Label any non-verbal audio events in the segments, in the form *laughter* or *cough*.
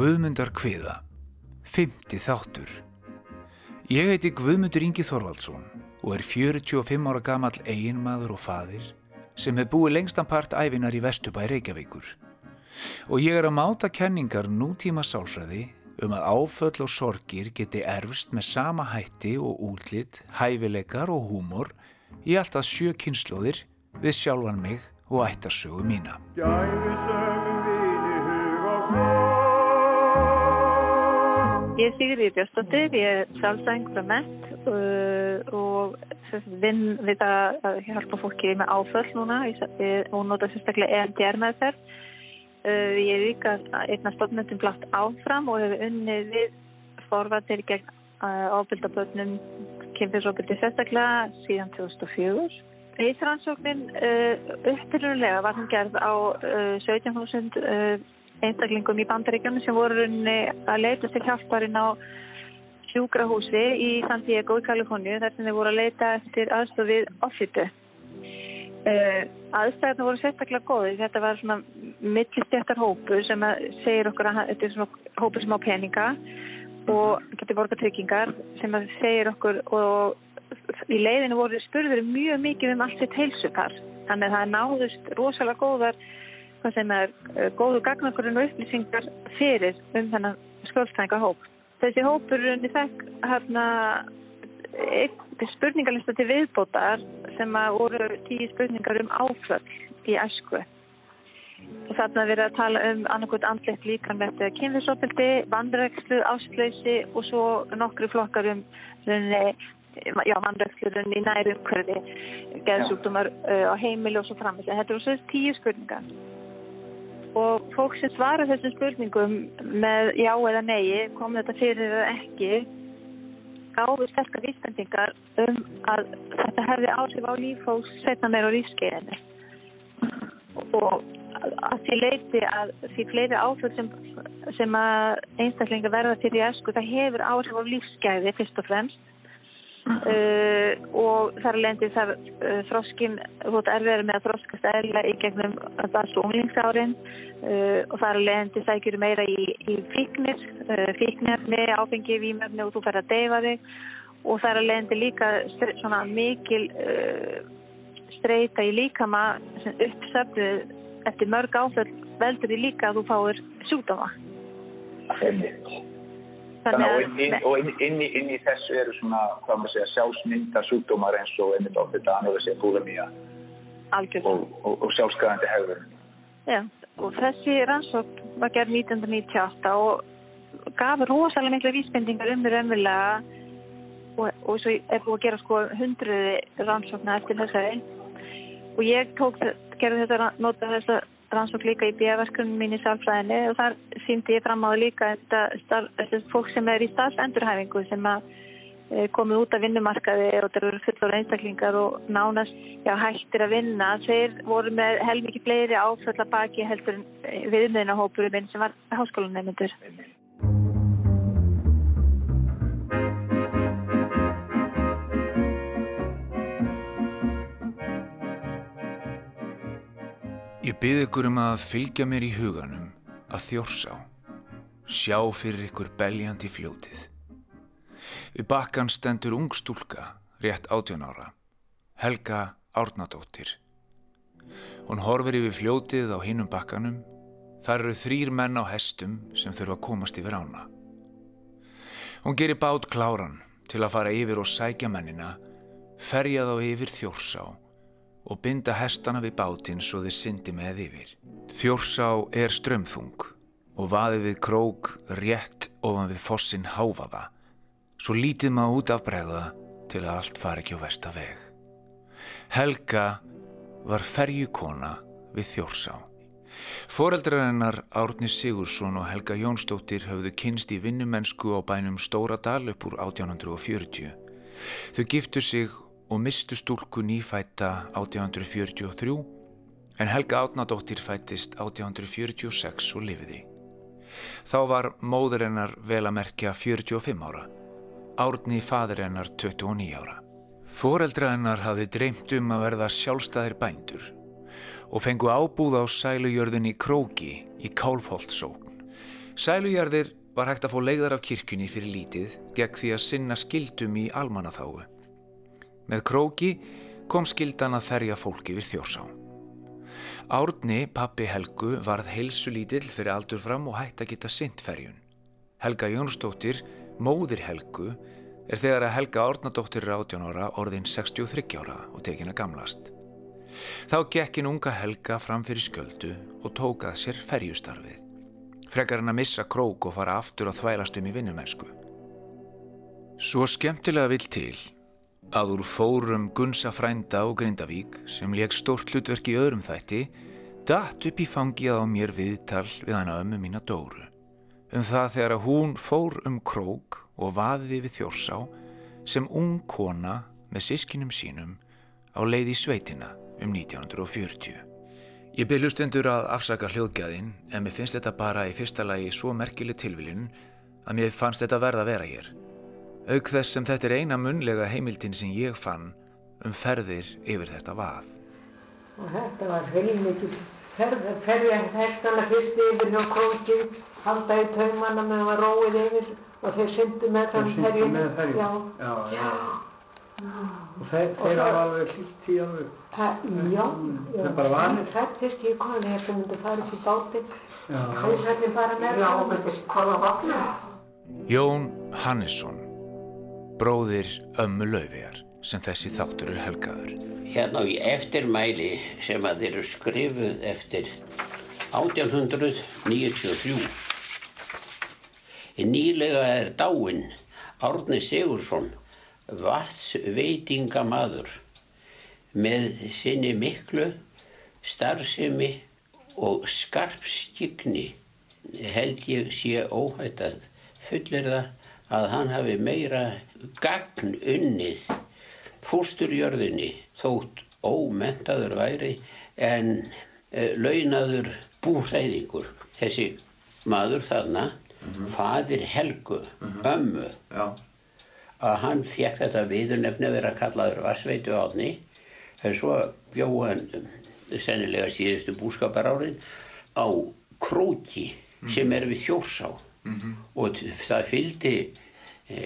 Guðmundar kviða, 50 þáttur. Ég heiti Guðmundur Ingi Þorvaldsson og er 45 ára gamal eiginmaður og fadir sem hefur búið lengstan part æfinar í Vestubæ Reykjavíkur. Og ég er að máta kenningar nútíma sálfræði um að áföll og sorgir geti erfst með sama hætti og útlitt, hæfileikar og húmor í alltaf sjö kynnslóðir við sjálfan mig og ættarsögu mína. Ég Sigriði Björnstóttir, ég er sjálfsæng frá MET uh, og vinn við að hjálpa fólki með áföll núna og nota sérstaklega EMDR með þér. Uh, ég er líka einna stofnöndum blátt áfram og hefur unnið við forvartir gegn uh, ábyldaböldnum kynfyrsóbyldi sérstaklega síðan 2004. Ísransóknin uppbyrjulega var hann gerð á 17.000 einstaklingum í bandaríkjum sem voru að leita til hjálparinn á sjúkrahúsi í San Diego í Kaliforníu þar sem þeir voru að leita eftir aðstofið offitu. Uh, aðstæðarna voru sérstaklega góði þetta var svona mittistjættar hópu sem segir okkur að þetta er svona hópu sem á peninga og getur borga tryggingar sem segir okkur og í leiðinu voru spurður mjög mikið um allt sitt heilsupar þannig að það náðust rosalega góðar hvað sem er uh, góðu gagnakurinn og upplýsingar fyrir um þennan skjólstænga hóp. Þessi hópur er unni þekk hérna eitt spurningalista til viðbótar sem voru tíu spurningar um áföll í æsku. Þarna verið að tala um annarkot andlegt líkanlegt kynfisopildi, vandrækslu, áslöysi og svo nokkru flokkar um vandrækslurinn í næri umhverfi, geðsúktumar uh, á heimili og svo framins. Þetta eru svo tíu spurningar og fólk sem svara þessum spurningum með já eða nei kom þetta fyrir eða ekki gáðu sterkar vísbendingar um að þetta hefði áhrif á lífhóks setna meira á lífskeiðinni og að því leiti að því fleiri áhrif sem, sem að einstaklinga verða til í esku það hefur áhrif á lífskeiði fyrst og fremst Uh, og þar lendi það uh, þroskin, þú veist, erfiðar með að þroskast eðla í gegnum alls og unglingsárin uh, og þar lendi sækjur meira í, í fíknir fíknirni, áfengi, výmöfni og þú fær að deyfa þig. Og þar lendi líka svona mikil streyta í líkama sem uppsöfnuð eftir mörg áföll veldur í líka að þú fáir sjúkdóma. Einmitt Þannig að inn, inn, inn, inn, í þessu eru svona, hvað maður segja, sjálfsmynda sjúkdómar eins og einmitt á þetta anorexia, búlimía og, og, og sjálfskæðandi hegður. Já, og þessi rannsók var gerð 1998 og gaf rosalega miklu vísbendingar um því raunverulega og, og svo er búið að gera sko hundruði rannsókna eftir þessari og ég tók, gerði þetta, nota þessa rannsók líka í bíaverkunum mín í sálfræðinni og þar síndi ég fram á líka þetta fólk sem er í starfsendurhæfingu sem að e, komið út af vinnumarkaði og það eru fullur einstaklingar og nánast já, hættir að vinna. Þeir voru með helmikið fleiri áföll að baki heldur viðmiðnahópurum sem var háskólanemyndur. Ég byrð ykkur um að fylgja mér í huganum að þjórsá, sjá fyrir ykkur beljandi fljótið. Við bakkan stendur ung stúlka, rétt átjón ára, Helga Árnadóttir. Hún horfir yfir fljótið á hinnum bakkanum, þar eru þrýr menn á hestum sem þurfa að komast yfir ána. Hún gerir bát kláran til að fara yfir og sækja mennina, ferja þá yfir þjórsá og binda hestana við bátinn svo þeir syndi með yfir. Þjórsá er strömþung og vaðið við krók rétt ofan við fossin háfaða, svo lítið maður út af bregða til að allt fari ekki á vestaveg. Helga var ferjukona við Þjórsá. Fóreldrar hennar Árni Sigursson og Helga Jónsdóttir höfðu kynst í vinnumennsku á bænum Stóradal upp úr 1840. Þau giftu sig og mistu stúlku nýfætta 1843 en Helga Átnadóttir fættist 1846 og lifiði. Þá var móður hennar vel að merkja 45 ára, árni fadur hennar 29 ára. Fóreldra hennar hafði dreymt um að verða sjálfstæðir bændur og fengu ábúð á sælujörðin í Króki í Kálfholtsókn Sælujarðir var hægt að fá leiðar af kirkjunni fyrir lítið gegn því að sinna skildum í almannaþáu. Með króki kom skildan að ferja fólki við þjórsá. Árni, pappi Helgu, varð heilsu lítill fyrir aldur fram og hætti að geta synt ferjun. Helga Jónsdóttir, móðir Helgu, er þegar að Helga Árnadóttir er 18 ára orðin 63 ára og tekin að gamlast. Þá gekkin unga Helga fram fyrir sköldu og tókað sér ferjustarfið. Frekar hann að missa krók og fara aftur og þvælast um í vinnumennsku. Svo skemmtilega vil til að úr fórum Gunsa frænda og Grindavík sem leik stort hlutverk í öðrum þætti datt upp í fangið á mér viðtal við hana ömmu mína Dóru um það þegar að hún fór um krók og vaði við þjórsá sem ung kona með sískinum sínum á leið í sveitina um 1940. Ég byrð hlustendur að afsaka hljóðgæðin en mér finnst þetta bara í fyrsta lagi svo merkileg tilviljun að mér fannst þetta verða að vera hér. Auk þess sem þetta er eina munlega heimildin sem ég fann um ferðir yfir þetta vað. Og þetta var heilmikið ferð, ferja hægtana fyrst yfir hjá krókinn, halda í taumanna með að róið yfir og þeir syndu með þann ferjum. Þeir syndu með ferjum? Já. já, já. Og þeir, hafa alveg hlýtt í alveg? Já, það er bara vanið. Það er fyrst ég kom, ég sem myndi farið til bátinn. Það er svolítið bara með það og myndi skoða vatna. Jón Hannesson, bróðir ömmu laufiðar sem þessi þáttur er helgaður. Hérna í eftirmæli sem að þeir eru skrifuð eftir 1893. Nýlega er dáinn Árni Sigursson vatsveitingamadur með sinni miklu starfsemi og skarpskygni held ég sé óhætt að fullir það að hann hafi meira gagn unnið fústurjörðinni þótt ómentaður væri en e, launaður búhræðingur þessi maður þarna mm -hmm. fadir Helgu, mm -hmm. ömmu Já að hann fekk þetta viðurnefni að vera kallaður Varsveitu átni en svo bjóð hann um, sennilega síðustu búskapar árin á Króki mm -hmm. sem er við Þjórsá mm -hmm. og það fylgdi e,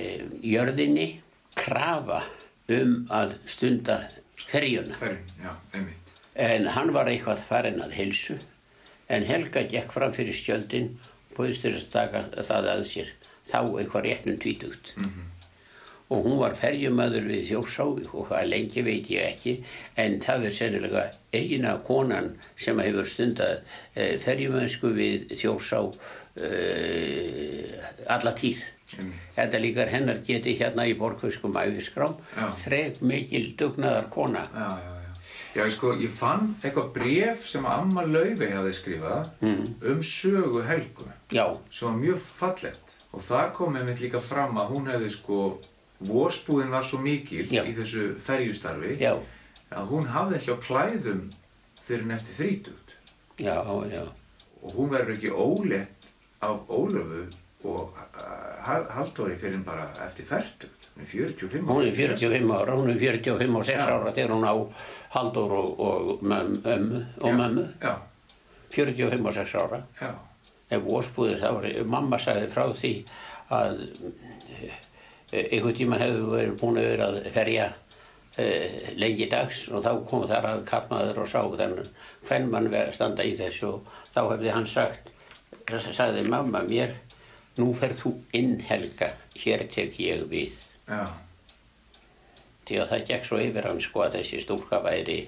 jörðinni krafa um að stunda ferjuna. En hann var eitthvað farin að helsu en Helga gekk fram fyrir skjöldin búðist þess að taka það að sér þá eitthvað réttnum tvítugt. Mm -hmm og hún var ferjumöður við Þjórsá og hvað lengi veit ég ekki en það er sennilega eina konan sem hefur stundar eh, ferjumöðsku við Þjórsá eh, alla tíð. Mm. Þetta líkar hennar geti hérna í borgfiskum æfiskrám þreg mikil dugnaðar kona. Já, já, já. Já, sko, ég fann eitthvað bref sem Amma Laufey hafi skrifað mm. um sögu Helgu Já. sem var mjög fallett og það kom með mitt líka fram að hún hefði sko Vósbúðin var svo mikil já. í þessu ferjustarfi já. að hún hafði ekki á klæðum fyrir nefti þrítugt. Já, já. Og hún verður ekki ólett af Ólöfu og Haldóri fyrir bara eftir færtugt. Hún er 45 ára. Hún er 45 ára, hún er 45 og 6 ára þegar hún á Haldór og, og mömmu. Og mömmu. Já. 45 og 6 ára. Já. Ef Vósbúðin þá var, mamma sagði frá því að einhvern tíma hefðu verið búin að vera að ferja uh, lengi dags og þá kom þar að kappmaður og sá þennan hvern mann standa í þessu og þá hefði hann sagt, sagði mamma mér, nú ferð þú inn Helga, hér tek ég við. Já. Því að það gekk svo yfir hann sko að þessi stúlka væri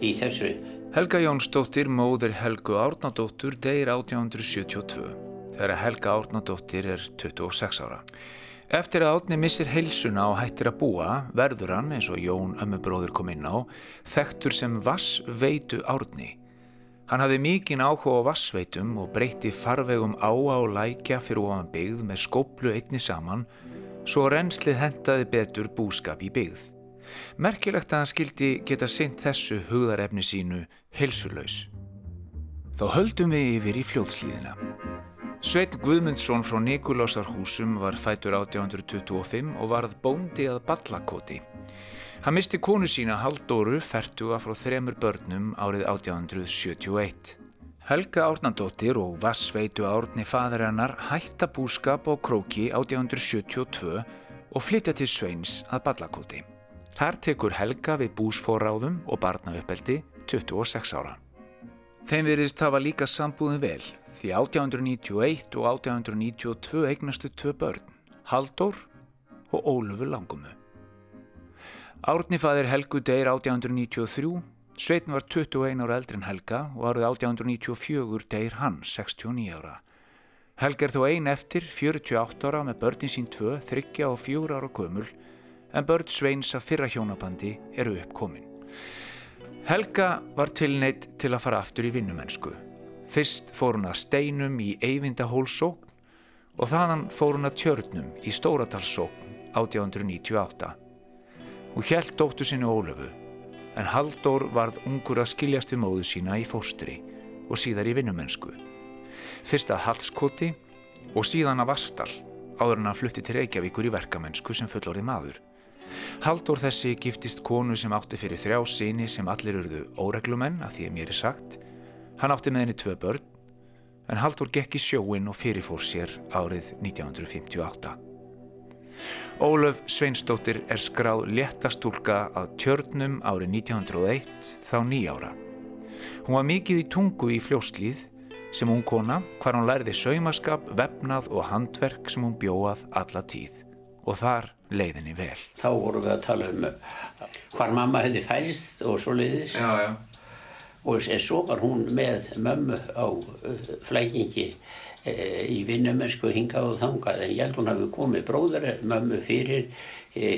í þessu. Helga Jónsdóttir, móður Helgu Árnadóttur, deyir 1872 þegar Helga Árnadóttir er 26 ára. Eftir að átni missir heilsuna og hættir að búa verður hann, eins og Jón ömmubróður kom inn á, þekktur sem vassveitu árni. Hann hafði mikinn áhuga á vassveitum og breytti farvegum á á lækja fyrir ofan byggð með skóplu einni saman svo reynslið hentaði betur búskap í byggð. Merkilegt að hann skildi geta synt þessu hugðarefni sínu heilsulös. Þá höldum við yfir í fljótslíðina. Sveitn Guðmundsson frá Nikulásarhúsum var fætur 1825 og varð bóndi að Ballakoti. Hann misti konu sína Haldóru færtuga frá þremur börnum árið 1871. Helga Árnandóttir og Vassveitu Árni fadur hennar hætta búskap á Króki 1872 og flytja til Sveins að Ballakóti. Þar tekur Helga við búsforráðum og barnauppeldi 26 ára. Þeim veriðist hafa líka sambúðin vel því 1891 og 1892 eignastu tvö börn, Haldur og Ólufur Langumu. Árnifaðir Helgu deyr 1893, Sveitin var 21 ára eldri en Helga og árið 1894 deyr hann 69 ára. Helga er þó ein eftir 48 ára með börnin sín tvö, þryggja og fjúra ára gömul en börn Sveins af fyrra hjónabandi eru uppkomin. Helga var tilneitt til að fara aftur í vinnumennsku. Fyrst fór hún að steinum í Eyvindahólsókn og þannig fór hún að tjörnum í Stóradalssókn 1898. Hún hjælt dóttu sinni Ólöfu en Halldór varð ungur að skiljast við móðu sína í fóstri og síðar í vinnumennsku. Fyrst að Hallskoti og síðan að Vastal áður en að flutti til Reykjavíkur í verkamennsku sem fullorði maður. Haldur þessi giftist konu sem átti fyrir þrjá síni sem allir urðu óreglumenn að því að mér er sagt. Hann átti með henni tvö börn en Haldur gekk í sjóin og fyrirfór sér árið 1958. Ólöf Sveinsdóttir er skráð léttastúlka að tjörnum árið 1901 þá nýjára. Hún var mikið í tungu í fljóslíð sem hún kona hvar hún lærði saumaskap, vefnað og handverk sem hún bjóað alla tíð og þar leiðinni vel. Þá vorum við að tala um hvar mamma hefði fælst og svo leiðis. Já, já. Og svo var hún með mömmu á uh, flækingi í vinnumönsku hingað og þangað. En ég held hún hafi komið bróður mömmu fyrir e,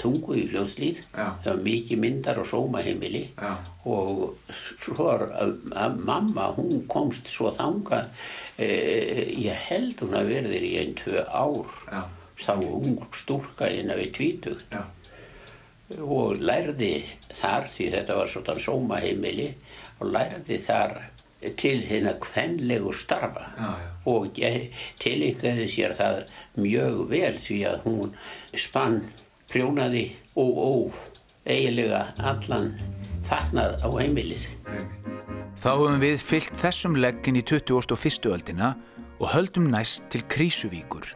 tungu í hljóðslýð. Það var mikið myndar og sómaheimili. Og svo var að mamma, hún komst svo þangað. E, ég held hún hafi verið í einn, tvö ár. Já þá ung stúlka innan við tvítugt ja. og lærði þar því þetta var svona sómaheimili og lærði þar til hérna kvenlegu starfa ja, ja. og tilengaði sér það mjög vel því að hún spann prjónaði og ó eiginlega allan fagnað á heimilið. Þá höfum við fyllt þessum leggin í 2001. öldina og höldum næst til Krísuvíkur.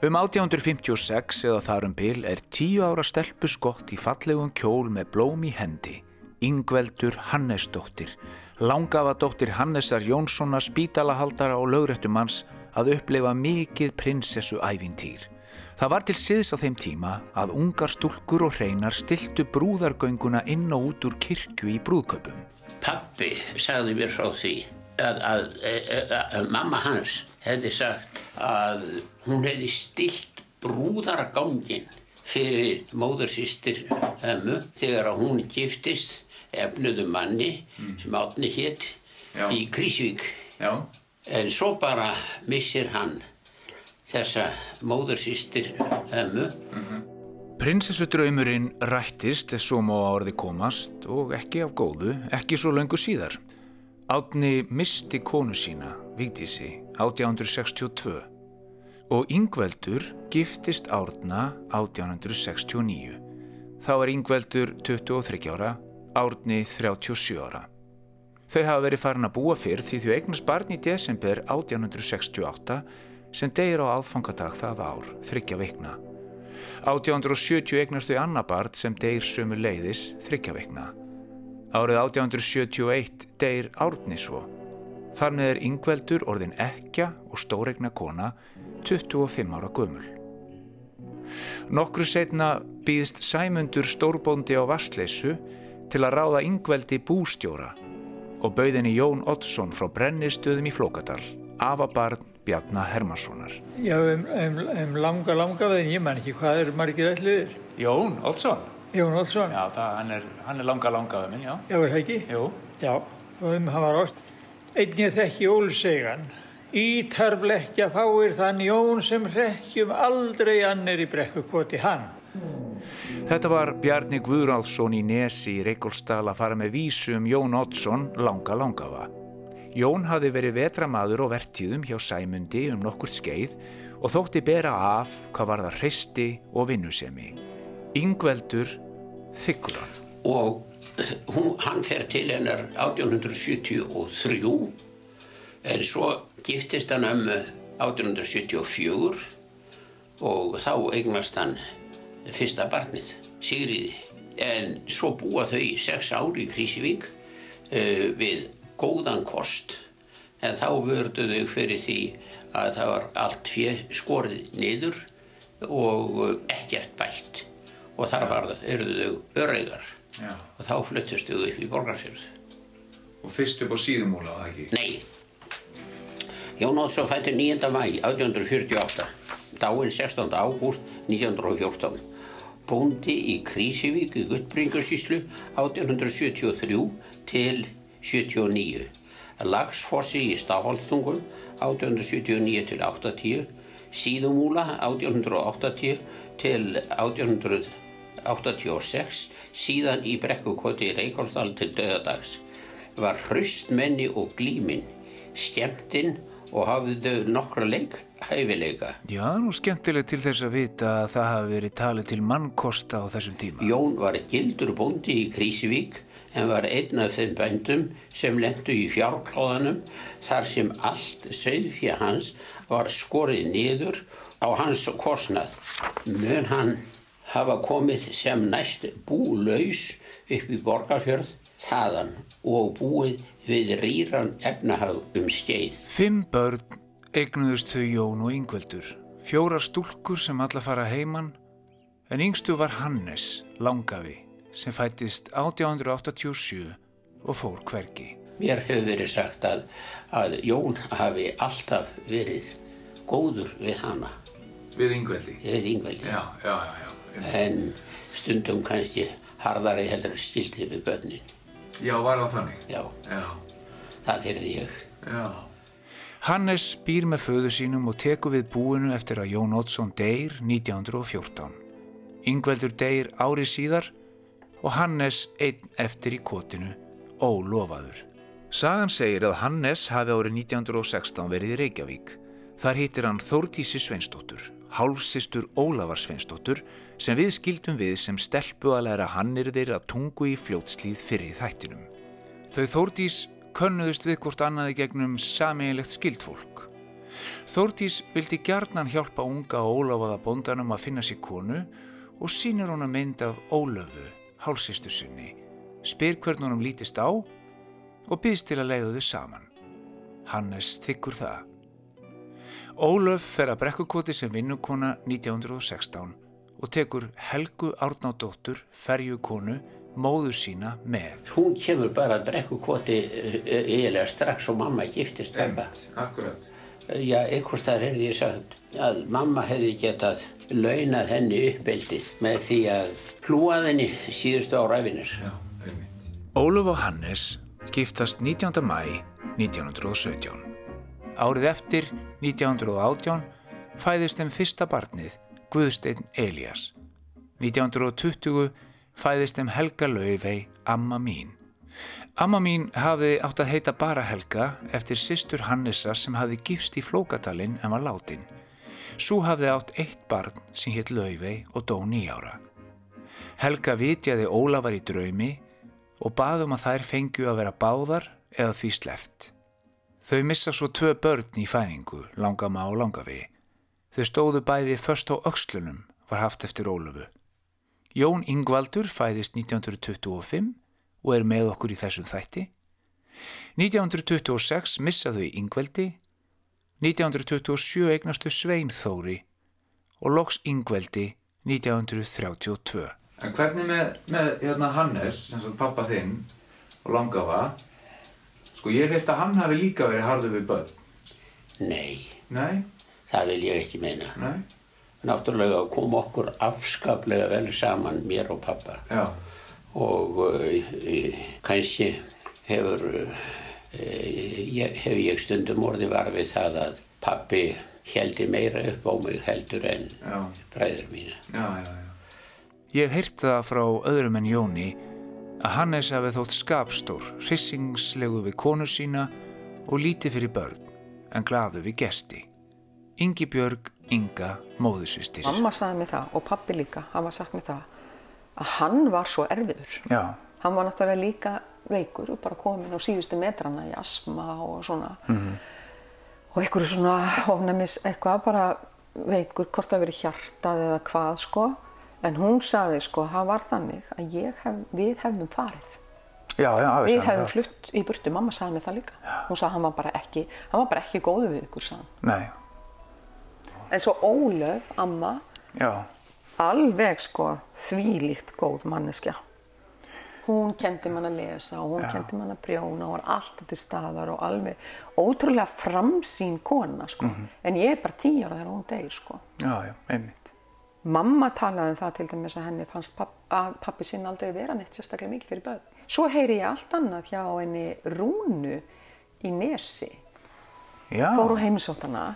Um 1856 eða þarum bil er tíu ára stelpu skott í fallegum kjól með blóm í hendi, Yngveldur Hannesdóttir, langafadóttir Hannesar Jónssonar spítalahaldara og lögrættumanns að uppleifa mikið prinsessu ævintýr. Það var til síðs á þeim tíma að ungar stúlkur og hreinar stiltu brúðargönguna inn og út úr kirkju í brúðköpum. Pappi sagði mér frá því að, að, að, að mamma hans hefði sagt að hún hefði stilt brúðargangin fyrir móðursýstir þegar hún giftist efnuðu manni mm. sem átni hétt í Krísvík Já. en svo bara missir hann þessa móðursýstir ömmu mm -hmm. Prinsessudraumurinn rættist þess svo má árði komast og ekki af góðu, ekki svo löngu síðar Átni misti konu sína, Vigdísi, 1862 og Yngveldur giftist Árna 1869. Þá er Yngveldur 23 ára, Árni 37 ára. Þau hafa verið farin að búa fyrr því þau eignast barn í desember 1868 sem degir á alfangadag það ár, þryggja veikna. 1870 eignast þau annabarn sem degir sömu leiðis, þryggja veikna. Árið 1871 deyr Árnisvo. Þannig er yngveldur orðin ekja og stóregna kona 25 ára gömul. Nokkru setna býðst Sæmundur stórbóndi á Vastleysu til að ráða yngveldi bústjóra og bauðinni Jón Oddsson frá brennistöðum í Flókadal, afabarn Bjarnar Hermanssonar. Já, um, um, um langa, langa veðin, ég man ekki hvað er margir ætliðir. Jón Oddsson? Jón Ótsson? Já, það, hann, er, hann er langa langaðu minn, já. Já, er það ekki? Jú. Já, og um hann var ást. Einnið þekki ólsegan. Ítar blekja fáir þann Jón sem hrekkjum aldrei annir í brekkukoti hann. Þetta var Bjarni Guðrálsson í Nesi í Reykjólsdal að fara með vísu um Jón Ótsson langa langaða. Jón hafi verið vetramaður og vertíðum hjá Sæmundi um nokkurt skeið og þótti bera af hvað var það hreisti og vinnusemi. Yngveldur þykkur hann. Og hún, hann fer til hennar 1873 en svo giftist hann um 1874 og þá eignast hann fyrsta barnið, Sigriði. En svo búa þau sex ári í Krísivík uh, við góðan kost en þá vördu þau fyrir því að það var allt fyrir skorið niður og ekkert bætt og þar var, þau örreigar Já. og þá fluttist þau upp í Borgarfjörð. Og fyrst upp á síðumúla, var það ekki? Nei. Jón Ótsson fætti 9. mæ 1848 dáinn 16. ágúst 1914. Bóndi í Krísivík í Guttbringarsíslu 1873 til 79. Lagsfossi í Stafálstungum 1879 til 80. Síðumúla 1880 til 1886. Síðan í Brekkukoti í Reykjólfsdal til döðadags. Var hraustmenni og glímin, skemmtinn og hafðu nokkra leik hæfileika. Já, nú skemmtilegt til þess að vita að það hafi verið talið til mannkosta á þessum tíma. Jón var gildur bóndi í Krísivík en var einn af þeim bændum sem lendu í fjárklóðanum þar sem allt söðfja hans var skorið niður á hans korsnað. Mön hann hafa komið sem næst búlaus upp í borgarfjörð þaðan og búið við rýran efnahag um skeið. Fimm börn eignuðust þau Jón og Yngveldur, fjórar stúlkur sem alla fara heimann, en yngstu var Hannes, langafi, sem fættist 1887 og fór hvergi. Mér hefur verið sagt að, að Jón hafi alltaf verið góður við hana. Við Yngveldi? Við Yngveldi. Já, já, já. já. En stundum kannski harðari heldur stiltið við börnin. Já, var það þannig? Já. Já. Það fyrir ég. Já. Hannes býr með föðu sínum og teku við búinu eftir að Jón Ótsson deyr 1914. Yngveldur deyr ári síðar og Hannes einn eftir í kotinu, ólofaður. Sagan segir að Hannes hafi árið 1916 verið í Reykjavík. Þar hittir hann Þórtísi Sveinsdóttur, hálfsistur Ólafar Sveinsdóttur, sem við skildum við sem stelpu að læra hannir þeirra tungu í fljótslíð fyrir þættinum. Þau Þórtís könnuðust við hvort annaði gegnum sameinlegt skildfólk. Þórtís vildi gjarnan hjálpa unga og óláfaða bondanum að finna sér konu og sínur hún að mynd af Ólöfu, hálsistu sinni, spyr hvern honum lítist á og býðst til að leiða þau saman. Hannes þykkur það. Ólöf fer að brekkukoti sem vinnukona 1916 og tekur Helgu Árnádóttur, ferjukonu, móður sína með. Hún kemur bara að drekku kvoti eh, eh, eiginlega strax og mamma giftist pappa. Akkurat. Já, einhvers þar er ég sagt að mamma hefði getað launað henni uppbeldið með því að hlúað henni síðustu á ræfinir. Já, einmitt. Óluf og Hannes giftast 19. mæ 1917. Árið eftir, 1918, fæðist þeim fyrsta barnið, Guðstein Elias. 1920 fæðist þeim Helga Laufey, amma mín. Amma mín hafði átt að heita bara Helga eftir sýstur Hannesa sem hafði gifst í Flókadalinn en var látin. Svo hafði átt eitt barn sem hitt Laufey og dó nýjára. Helga vitjaði Ólafar í draumi og baðum að þær fengju að vera báðar eða því sleft. Þau missa svo tvö börn í fæðingu, langama og langavi. Þau stóðu bæði först á aukslunum, var haft eftir Ólafu. Jón Ingvaldur fæðist 1925 og er með okkur í þessum þætti. 1926 missaðu í Ingveldi, 1927 eignastu Sveinþóri og loks Ingveldi 1932. En hvernig með, með hérna Hannes, sem sagt pappa þinn og langafa, sko ég hef að hann hafi líka verið harðu við börn. Nei. Nei? Það vil ég ekki meina. Nei? Náttúrulega kom okkur afskaplega vel saman mér og pappa Já. og uh, kannski hefur uh, hef ég stundum orði var við það að pappi heldi meira upp á mig heldur en já. bræður mína já, Ég hef heyrt það frá öðrum en Jóni að Hannes hafi þótt skapstór hrissingslegu við konu sína og lítið fyrir börn en glaðu við gesti Ingi Björg Inga móðusvistir Mamma sagði mig það og pappi líka hafa sagt mig það að hann var svo erfiður. Já. hann var náttúrulega líka veikur og bara komin á síðustu metrana í asma og svona. Mm -hmm. og einhverju svona ofnæmis eitthvað bara veikur hvort það verið hjartað eða hvað sko. En hún saði sko, það var þannig að hef, við hefðum farið. Já, já, við hefðum flutt í burtu mamma saði mig það líka. Hún saði hann var bara ekki hann var bara ekki góðu við ykkur Nei. En svo Ólöf, amma já. alveg sko þvílíkt góð manneskja hún kendi mann að lesa og hún Já. kendi mann að prjóna og var alltaf til staðar og alveg ótrúlega framsýn kona sko. Mm -hmm. en ég er bara tíu ára þegar hún degir sko. Já, já, einmitt. Mamma talaði um það til dæmis að henni fannst papp, að pappi sinn aldrei vera neitt sérstaklega mikið fyrir börn. Svo heyri ég allt annað hjá henni Rúnu í Nesi. Já. Fór á heimisótana.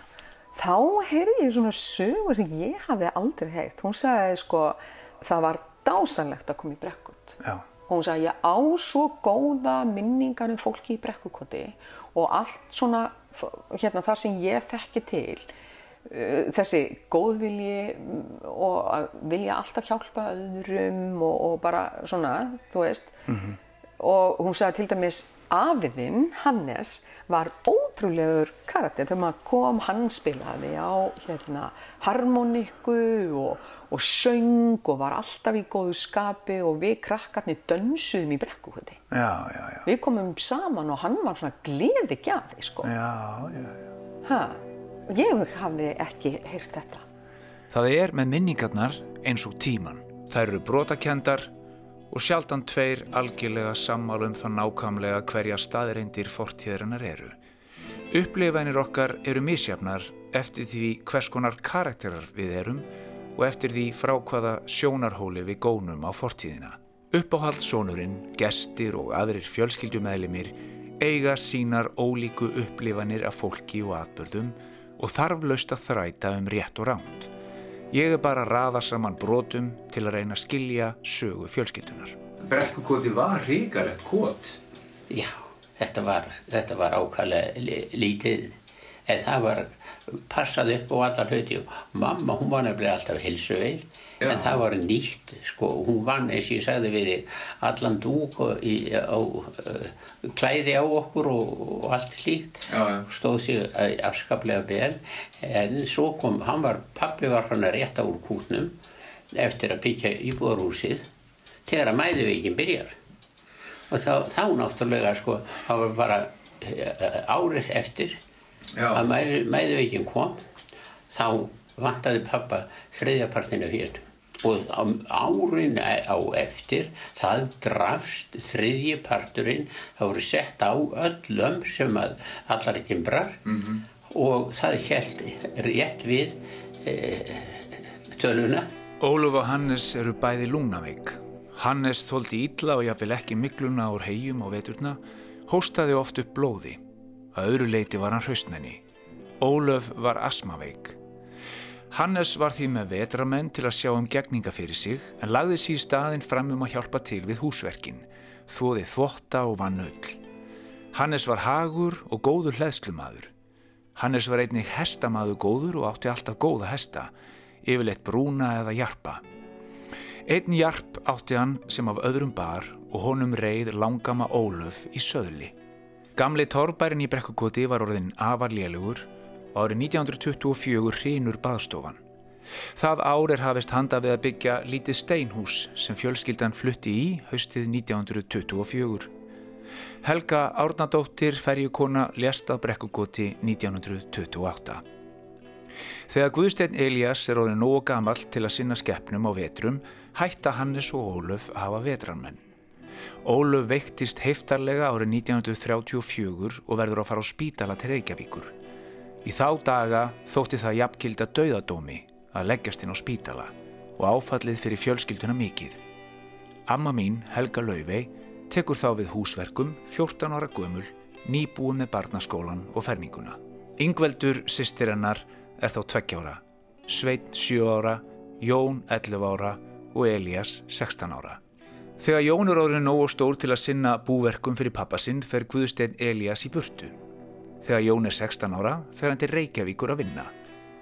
Þá heyri ég svona sögur sem ég hafi aldrei heyrt. Hún sagði sko það var dásanlegt að koma í brekkut. Já og hún sagði ég á svo góða minningar um fólki í brekkukoti og allt svona hérna þar sem ég þekki til uh, þessi góðvilji mm, og vilja alltaf hjálpa öðrum og, og bara svona, þú veist mm -hmm. og hún sagði til dæmis afiðinn, Hannes var ótrúlegur karakter þegar maður kom, hann spilaði á hérna harmoniku og og söng og var alltaf í góðu skapi og við krakkarnir dönsuðum í brekkuhutti. Já, já, já. Við komum saman og hann var svona gleði gjafi, sko. Já, já, já. Hæ, og ég hafði ekki heyrt þetta. Það er með minningarnar eins og tíman. Það eru brotakendar og sjaldan tveir algjörlega sammálum það nákamlega hverja staðreindir fortíðarinnar eru. Upplifanir okkar eru misjafnar eftir því hvers konar karakterar við erum og eftir því frá hvaða sjónarhóli við gónum á fortíðina. Uppáhaldssónurinn, gestir og aðrir fjölskyldumæðlimir eiga sínar ólíku upplifanir af fólki og atbörðum og þarf laust að þræta um rétt og ránt. Ég er bara að rafa saman brotum til að reyna að skilja sögu fjölskyldunar. Brekkukoti var ríkarlegt kot. Já, þetta var, þetta var ákvæmlega lítið en það var passaði upp á alla hluti og mamma hún var nefnilega alltaf hilsuveil en það var nýtt sko, hún vann eins og ég sagði við allan dúk í, á uh, klæði á okkur og, og allt slíkt. Stóð sér afskaplega vel. En svo kom, hann var pappi var hann að rétta úr kútnum eftir að byggja íbúðarhúsið þegar að mæðuveikin byrjar. Og þá, þá náttúrulega sko, það var bara uh, árið eftir Já. að mæðu, mæðuveikin kom þá vantaði pappa þriðjapartinu hér og árin á eftir það drafst þriðjiparturinn það voru sett á öllum sem að allar timbrar mm -hmm. og það held rétt við e, töluna Óluf og Hannes eru bæði lungnaveik Hannes þóldi ítla og jáfnvel ekki mikluna úr hegjum á veturna hóstaði oft upp blóði Að öðru leiti var hann hraustmenni. Ólöf var asmaveik. Hannes var því með vetramenn til að sjá um gegninga fyrir sig en lagði síð staðinn fram um að hjálpa til við húsverkin, þóði þvotta og vann öll. Hannes var hagur og góður hlæðslumadur. Hannes var einnig hestamaður góður og átti alltaf góða hesta, yfirleitt brúna eða jarpa. Einn jarp átti hann sem af öðrum bar og honum reið langama Ólöf í söðli. Gamli torrbærin í brekkukoti var orðin afarlélugur og árið 1924 hrínur baðstofan. Það ár er hafist handa við að byggja lítið steinhús sem fjölskyldan flutti í haustið 1924. Helga Árnadóttir ferjukona lést að brekkukoti 1928. Þegar Guðstein Elias er orðin nógu gammal til að sinna skeppnum á vetrum hætta Hannes og Óluf að hafa vetranmenn. Óluf veiktist heiftarlega árið 1934 og verður að fara á spítala til Reykjavíkur. Í þá daga þótti það jafnkilda dauðadómi að leggjast inn á spítala og áfallið fyrir fjölskylduna mikið. Amma mín, Helga Lauvei, tekur þá við húsverkum 14 ára gömul, nýbúið með barnaskólan og ferninguna. Yngveldur, sýstir hennar, er þá 20 ára, Sveit 7 ára, Jón 11 ára og Elias 16 ára. Þegar Jón er árið nógu stór til að sinna búverkum fyrir pappasinn fer Guðstein Elias í burtu. Þegar Jón er 16 ára fer hann til Reykjavíkur að vinna.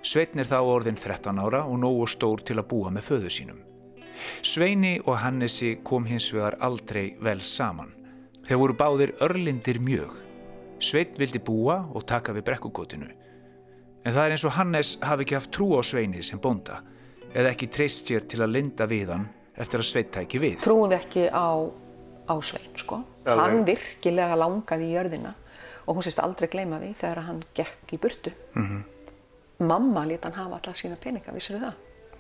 Sveitn er þá orðin 13 ára og nógu stór til að búa með föðu sínum. Sveini og Hannesi kom hins vegar aldrei vel saman. Þeir voru báðir örlindir mjög. Sveit vildi búa og taka við brekkukotinu. En það er eins og Hannes hafi ekki haft trú á Sveini sem bonda eða ekki treyst sér til að linda við hann eftir að Sveit tæki við. Trúði ekki á, á Svein sko. Alveg. Hann virkilega langaði í jörðina og hún sést aldrei gleyma því þegar hann gekk í burtu. Mm -hmm. Mamma lítið hann hafa alltaf sína peninga, vissir þið það?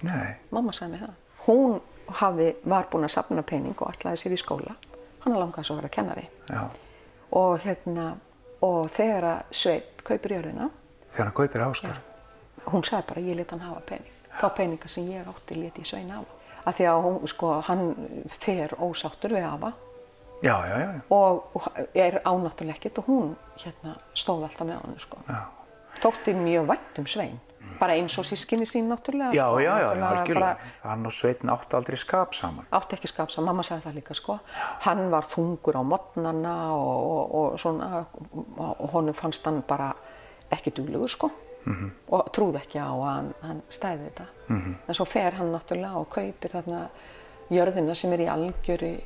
Nei. Mamma sagði mig það. Hún hafi, var búin að sapna pening og allaði sér í skóla. Hann langaði svo að vera að kenna því. Já. Og hérna, og þegar að Sveit kaupir jörðina. Þegar hann kaupir Áskar? Hún sagði bara, ég lítið hann hafa pening. Þá peninga sem ég átti lítið í Svein hafa. Af því að hún, sko, hann fer ósáttur við hafa Já, já, já. Og, og er ánáttúrulega ekkert og hún hérna, stóð alltaf með hann sko. tókti mjög vænt um Svein bara eins og sískinni sín náttúrulega já, sko. já, já, algjörlega hann og Svein átti aldrei skap saman átti ekki skap saman, mamma sagði það líka sko hann var þungur á modnana og, og, og svona og honum fannst hann bara ekki duglugur sko mm -hmm. og trúði ekki á að hann, hann stæði þetta mm -hmm. en svo fer hann náttúrulega og kaupir þarna jörðina sem er í algjöri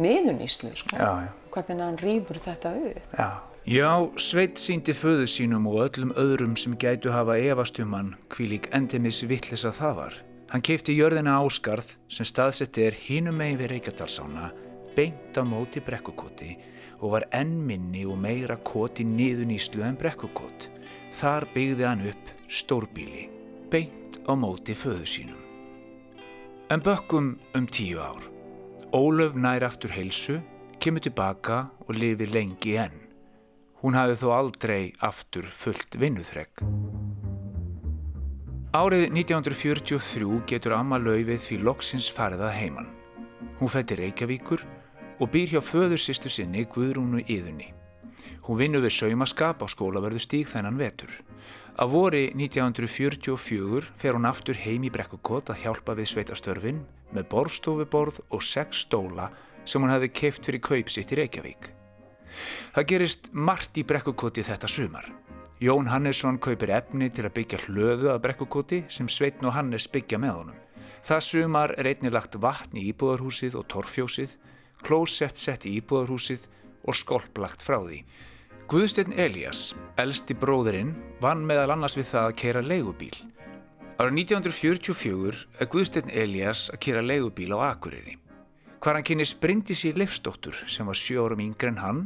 niðuníslu sko. hvernig hann rýfur þetta upp. Já, Já Sveit síndi föðu sínum og öllum öðrum sem gætu hafa efastum hann hvílík endimis vittlis að það var. Hann keipti jörðina áskarð sem staðsetti er hínum megin við Reykjadalsána beint á móti brekkukoti og var enn minni og meira koti niðuníslu en brekkukot. Þar byggði hann upp stórbíli beint á móti föðu sínum. En bökkum um tíu ár Ólöf nær aftur heilsu, kemur tilbaka og lifir lengi enn. Hún hafi þó aldrei aftur fullt vinnuþregg. Árið 1943 getur Amma Laufið því loksins farið að heiman. Hún fættir Reykjavíkur og býr hjá föðursýstu sinni Guðrúnu Íðunni. Hún vinnur við saumaskap á skólaverðu stíg þennan vetur. Af vori 1944 fer hún aftur heim í brekkukot að hjálpa við sveitastörfin með borstofuborð og sex stóla sem hún hefði keift fyrir kaup sitt í Reykjavík. Það gerist margt í brekkukoti þetta sumar. Jón Hannesson kaupir efni til að byggja hlöðu að brekkukoti sem Sveitn og Hannes byggja með honum. Það sumar er einnig lagt vatn í íbúðarhúsið og torfjósið, klósett sett í íbúðarhúsið og skolplagt frá því. Guðsteinn Elias, elsti bróðurinn, vann meðal annars við það að kera leigubíl. Ára 1944 er Guðsteinn Elias að kera leigubíl á Akureyri. Hvar hann kynist Bryndisi Leifstóttur sem var sjö árum yngre en hann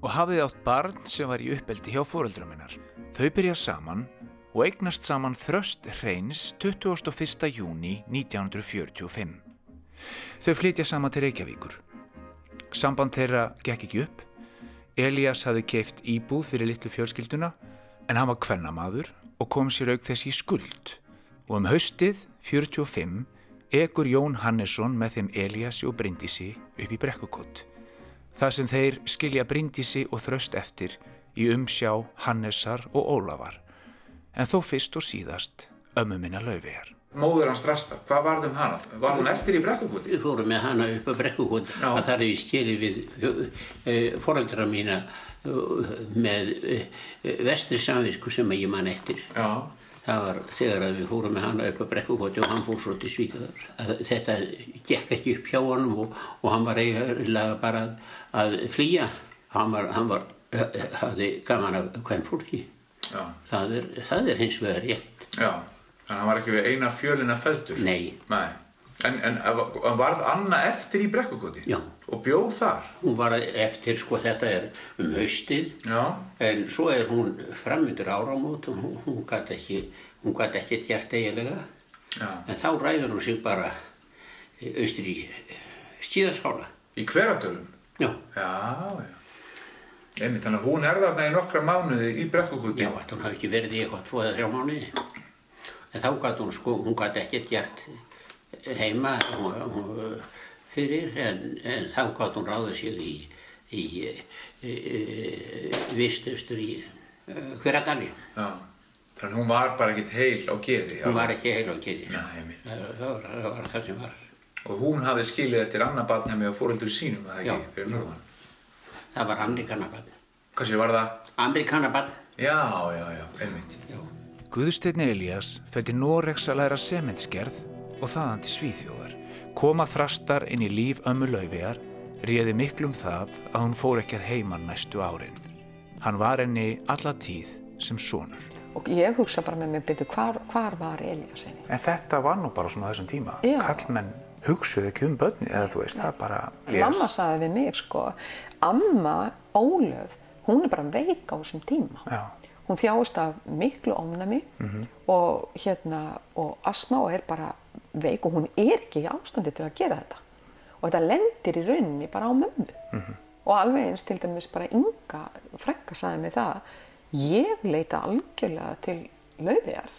og hafið átt barn sem var í uppeldi hjá fóreldrum hennar. Þau byrjað saman og eignast saman þröst hreins 21. júni 1945. Þau flytja saman til Reykjavíkur. Samband þeirra gekk ekki upp Elias hafði keift íbúð fyrir litlu fjölskylduna en hann var kvennamaður og kom sér auk þess í skuld og um haustið 45 egur Jón Hannesson með þeim Eliasi og Bryndisi upp í brekkukott. Það sem þeir skilja Bryndisi og þröst eftir í umsjá Hannessar og Ólafar en þó fyrst og síðast ömmu minna laufiðar móður hans Rasta, hvað varð um hana? Var hún eftir í brekkukoti? Við fórum með hana upp á brekkukoti að það er í stjeli við uh, foreldra mína uh, með uh, vestri samvisku sem ég man eftir. Já. Það var þegar við fórum með hana upp á brekkukoti og hann fór svo til Svíþjóðar. Þetta gekk ekki upp hjá honum og, og hann var eiginlega bara að, að flýja. Hann var, hann var, hafði gaman af hvern fólki. Það er, það er hins vegar rétt. Já. Þannig að hann var ekki við eina fjölina fældur? Nei. Nei. En, en varð Anna eftir í brekkukoti? Já. Og bjóð þar? Hún var eftir, sko þetta er um haustið. Já. En svo er hún framöndur áramót og hún, hún gæti ekki, hún gæti ekki gert eiginlega. Já. En þá ræður hún sig bara austur í stíðarskála. Í hverjadölum? Já. Já, já. Einmitt, þannig að hún er þarna í nokkra mánuði í brekkukoti? Já, þetta hún hafi ekki verið í eitthvað tvoða þrjá mánuði en þá gæti hún sko, hún gæti ekkert gert heima hún, hún, fyrir en, en þá gæti hún ráðið sig í, í, í, í vistustur í uh, hverjadali. Já, þannig að hún var bara ekkert heil á geði. Hún var ekki heil á geði, sko. Það, það, var, það var það sem var. Og hún hafði skilið eftir annar barn hefði á fóröldur sínum, eða ekki, fyrir norðan? Það var amerikanabarn. Hvað séu var það? Amerikanabarn. Já, já, já, einmitt. Já. Guðsteinn Elias fætti Noregs að læra sementskerð og þaðan til Svíþjóðar. Koma þrastar inn í líf ömmu laufiðar réði miklum það að hún fór ekki að heiman næstu árin. Hann var henni alla tíð sem sonur. Og ég hugsa bara með mig, byrju, hvar, hvar var Eliassinni? En þetta var nú bara svona þessum tíma. Já. Kallmenn hugsuðu ekki um börni, eða þú veist, það bara lés. Mamma sagði við mig, sko, amma Ólöf, hún er bara veik á þessum tíma. Já. Hún þjáist af miklu ónæmi og, hérna, og asma og er bara veik og hún er ekki í ástandi til að gera þetta. Og þetta lendir í rauninni bara á mömmu. Og alveg eins til dæmis bara Inga Frekka sagði mig það, ég leita algjörlega til laufiðar.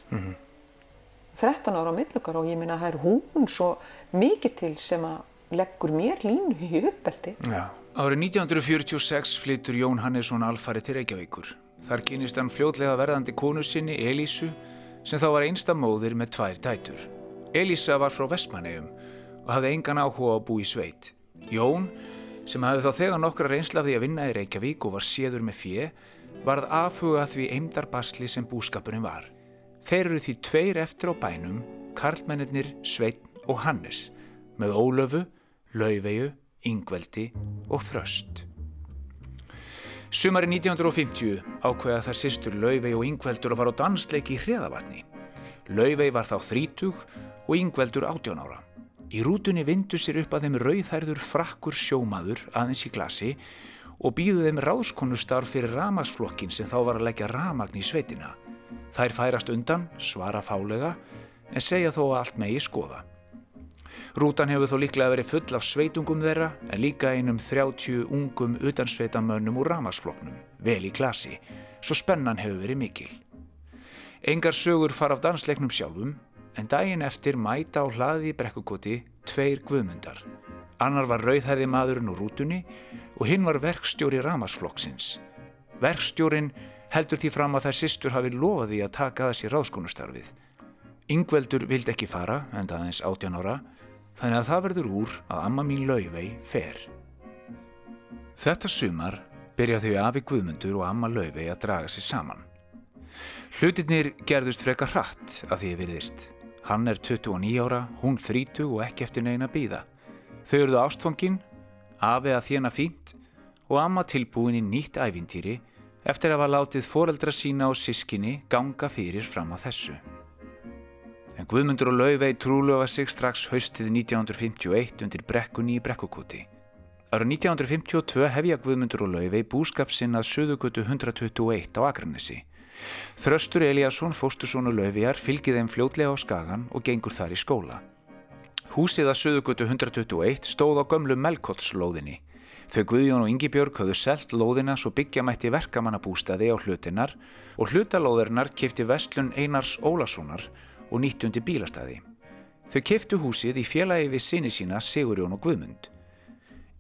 13 ára á millukar og ég minna að það er hún svo mikið til sem að leggur mér línu í uppeldi. Já. Árið 1946 flyttur Jón Hannesson alfari til Reykjavíkur. Þar kynist hann fljótlega verðandi konu sinni Elísu sem þá var einsta móðir með tvær dætur. Elísa var frá Vestmannegjum og hafði engan áhuga að bú í sveit. Jón, sem hafði þá þegar nokkra reynsla af því að vinna í Reykjavík og var séður með fjö, varð afhugað því eimdarbasli sem búskapurinn var. Þeir eru því tveir eftir á bænum, karlmennir Sveitn og Hannes, með Ólöfu, Laufeyju, Ingveldi og Þröst. Sumari 1950 ákveða þær sýstur Laufey og Ingveldur að fara á dansleiki í hreðavatni. Laufey var þá 30 og Ingveldur 18 ára. Í rútunni vindu sér upp að þeim rauðhærður frakkur sjómaður aðeins í glasi og býðu þeim ráðskonustarf fyrir ramagsflokkin sem þá var að leggja ramagn í sveitina. Þær færast undan, svara fálega, en segja þó að allt megi skoða. Rútan hefur þó líklega verið full af sveitungum þeirra, en líka einum 30 ungum utansveitamönnum úr ramagsflokknum, vel í klasi, svo spennan hefur verið mikil. Engar sögur fara af dansleiknum sjálfum, en daginn eftir mæta á hlaði í brekkukoti tveir guðmundar. Annar var rauðhæði maðurinn úr rútunni og hinn var verkstjóri ramagsflokksins. Verkstjórin heldur því fram að þær sýstur hafi lofað því að taka sér ráðskonustarfið. Yngveldur vildi ekki fara, en það eins 18 ára, þannig að það verður úr að amma mín Laufey fer. Þetta sumar byrja þau afi Guðmundur og amma Laufey að draga sér saman. Hlutirnir gerðust frekar hratt af því ég virðist. Hann er 29 ára, hún 30 og ekki eftir neina býða. Þau eruðu ástfangin, afi að þjena fínt og amma tilbúin í nýtt ævintýri eftir að hafa látið foreldra sína og sískinni ganga fyrir fram að þessu. En Guðmundur og Laufey trúlega sig strax haustið 1951 undir brekkunni í brekkukúti. Ára 1952 hefja Guðmundur og Laufey búskap sinn að Suðugötu 121 á Akranesi. Þröstur Eliasson, fóstursson og Laufeyjar fylgið þeim fljótlega á skagan og gengur þar í skóla. Húsið að Suðugötu 121 stóð á gömlu Melkottslóðinni. Þau Guðjón og Ingibjörg höfðu selt lóðina svo byggja mætti verkamannabústaði á hlutinnar og hlutalóðirnar kifti vestlun Einars Ólasonar og nýttundi bílastæði. Þau kiftu húsið í félagi við sinni sína Sigurjón og Guðmund.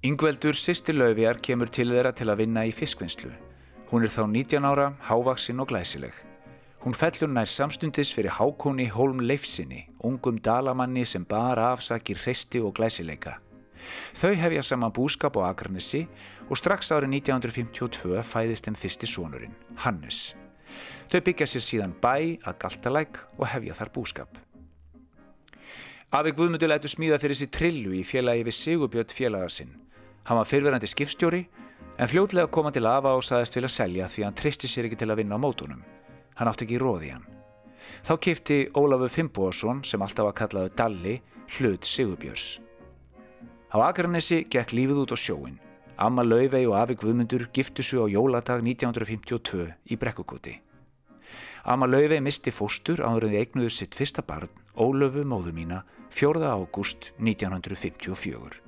Yngveldur sýsti Laufeyjar kemur til þeirra til að vinna í fiskvinnslu. Hún er þá 19 ára, hávaksinn og glæsileg. Hún fellur nær samstundis fyrir hákóni Hólm Leifsinni, ungum dalamanni sem bara afsakir hreisti og glæsileika. Þau hefja saman búskap á Akranesi og strax árið 1952 fæðist þeim fyrsti sonurinn, Hannes. Þau byggja sér síðan bæ að Galtalæk og hefja þar búskap. Afi Guðmundur lætu smíða fyrir sér trillu í félagi við Sigurbjörn félaga sinn. Hann var fyrverandi skipstjóri en fljótlega kom hann til afa og saðist vilja selja því hann tristi sér ekki til að vinna á mótunum. Hann átti ekki róði hann. Þá kifti Ólafur Fimboðsson sem alltaf var kallaðu Dalli hlut Sigurbjörns. Á Akranesi gekk lífið út á sjóin. Amma Laufey og afi Guðmundur giftu sig á jóladag 1952 í Brekkukoti. Amma Laufey misti fóstur áður en þið eignuðu sitt fyrsta barn, Ólöfu móðu mína, 4. ágúst 1954.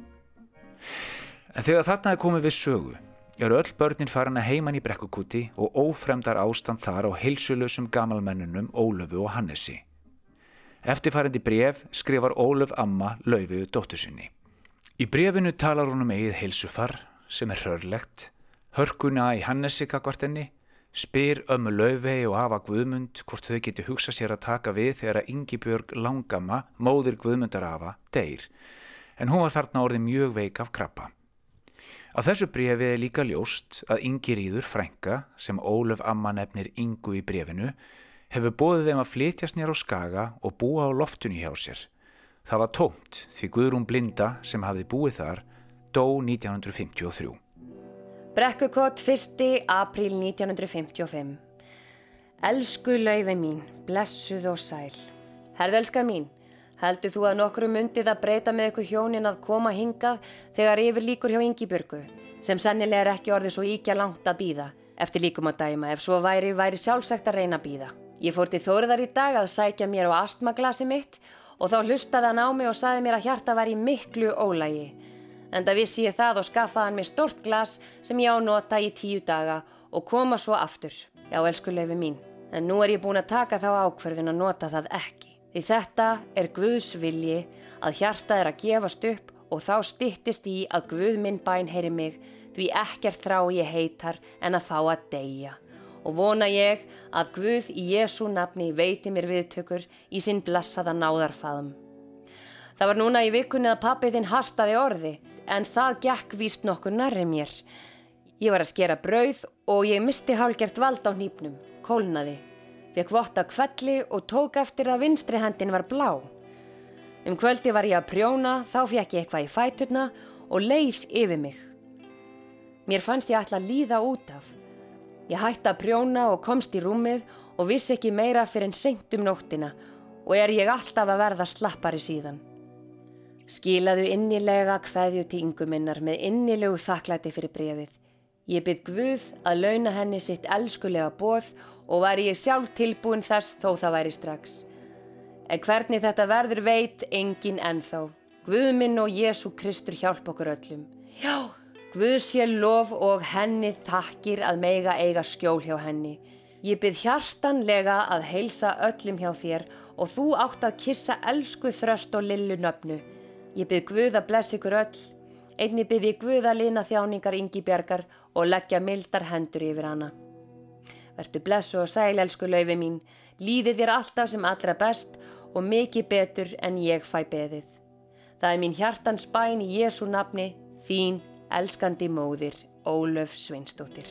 En þegar þarna er komið við sögu, eru öll börnin farin að heiman í Brekkukoti og ófremdar ástand þar á heilsulösum gamalmennunum Ólöfu og Hannesi. Eftirfærandi bref skrifar Ólöf amma Laufeyju dóttusinni. Í brefinu talar hún um eigið heilsufar sem er hörlegt, hörkuna í Hannesi kakvartenni, spyr ömmu Laufey og afa Guðmund hvort þau geti hugsa sér að taka við þegar að Ingibjörg Langama, móðir Guðmundar afa, deyr, en hún var þarna orðið mjög veik af krabba. Á þessu brefi er líka ljóst að Ingiríður frænka, sem Ólöf amma nefnir Ingu í brefinu, hefur bóðið þeim að flytjast nér á skaga og búa á loftunni hjá sér. Það var tómt því Guðrún Blinda sem hafði búið þar dó 1953. Brekkukott 1. apríl 1955 Elsku laufi mín, blessuð og sæl. Herðelska mín, heldur þú að nokkru myndið að breyta með ykkur hjónin að koma hingað þegar yfir líkur hjá Yngibjörgu sem sennilega er ekki orðið svo íkja langt að býða eftir líkum að dæma ef svo væri væri sjálfsagt að reyna að býða. Ég fór til Þóriðar í dag að sækja mér á astmaglasi mitt og þá hlustaði hann á mig og saði mér að hjarta var í miklu ólægi. En það vissi ég það og skaffaði hann mér stort glas sem ég á nota í tíu daga og koma svo aftur. Já, elsku laufi mín en nú er ég búin að taka þá ákverðin að nota það ekki. Því þetta er Guðs vilji að hjarta er að gefast upp og þá stittist í að Guð minn bæn heyri mig því ekkert þrá ég heitar en að fá að deyja. Og vona ég að Guð í Jésu nafni veiti mér viðtökur í sinn blessaða náðarfaðum. Það var núna í vikunni að pappiðinn hastaði orði en það gekk víst nokkur nærri mér. Ég var að skera brauð og ég misti hálgert vald á nýpnum kólnaði, fekk votta kvelli og tók eftir að vinstri hendin var blá. Um kvöldi var ég að prjóna, þá fekk ég eitthvað í fæturna og leið yfir mig. Mér fannst ég alltaf líða út af. Ég hætti að prjóna og komst í rúmið og vissi ekki meira fyrir en senkt um nóttina og er ég alltaf að verða slappari síðan. Skilaðu innilega hverju til ynguminnar með innilegu þakklæti fyrir brefið. Ég byrð Guð að launa henni sitt elskulega bóð og var ég sjálf tilbúin þess þó það væri strax. En hvernig þetta verður veit engin ennþá. Guð minn og Jésu Kristur hjálp okkur öllum. Já, Guð sé lof og henni þakkir að meiga eiga skjól hjá henni. Ég byrð hjartanlega að heilsa öllum hjá þér og þú átt að kissa elsku þröst og lillu nöfnu. Ég byrð Guð að blessa ykkur öll. Einni byrði Guð að lina þjáningar yngi bjargar og leggja mildar hendur yfir hana. Vertu blessu og sæl, elsku laufi mín, líði þér alltaf sem allra best og mikið betur en ég fæ beðið. Það er mín hjartans bæn í Jésu nafni, þín, elskandi móðir, Ólöf Sveinstóttir.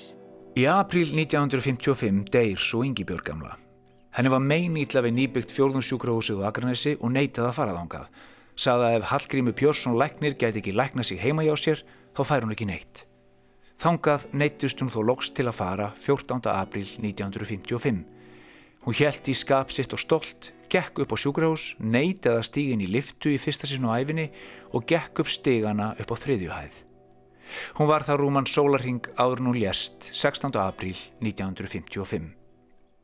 Í april 1955 deyr svo Ingi Björg gamla. Henni var meinýtla við nýbyggt fjórðunsjúkrahúsið á Akranesi og neytaði að fara Saða að ef Hallgrími Pjórsson læknir gæti ekki lækna sig heima hjá sér, þá fær hún ekki neitt. Þangað neittust hún þó loks til að fara 14. april 1955. Hún hjælt í skap sitt og stolt, gekk upp á sjúkrahús, neytaði að stígin í liftu í fyrsta sinu æfinni og gekk upp stigana upp á þriðjuhæð. Hún var það rúman sólarhing áður nú lérst 16. april 1955.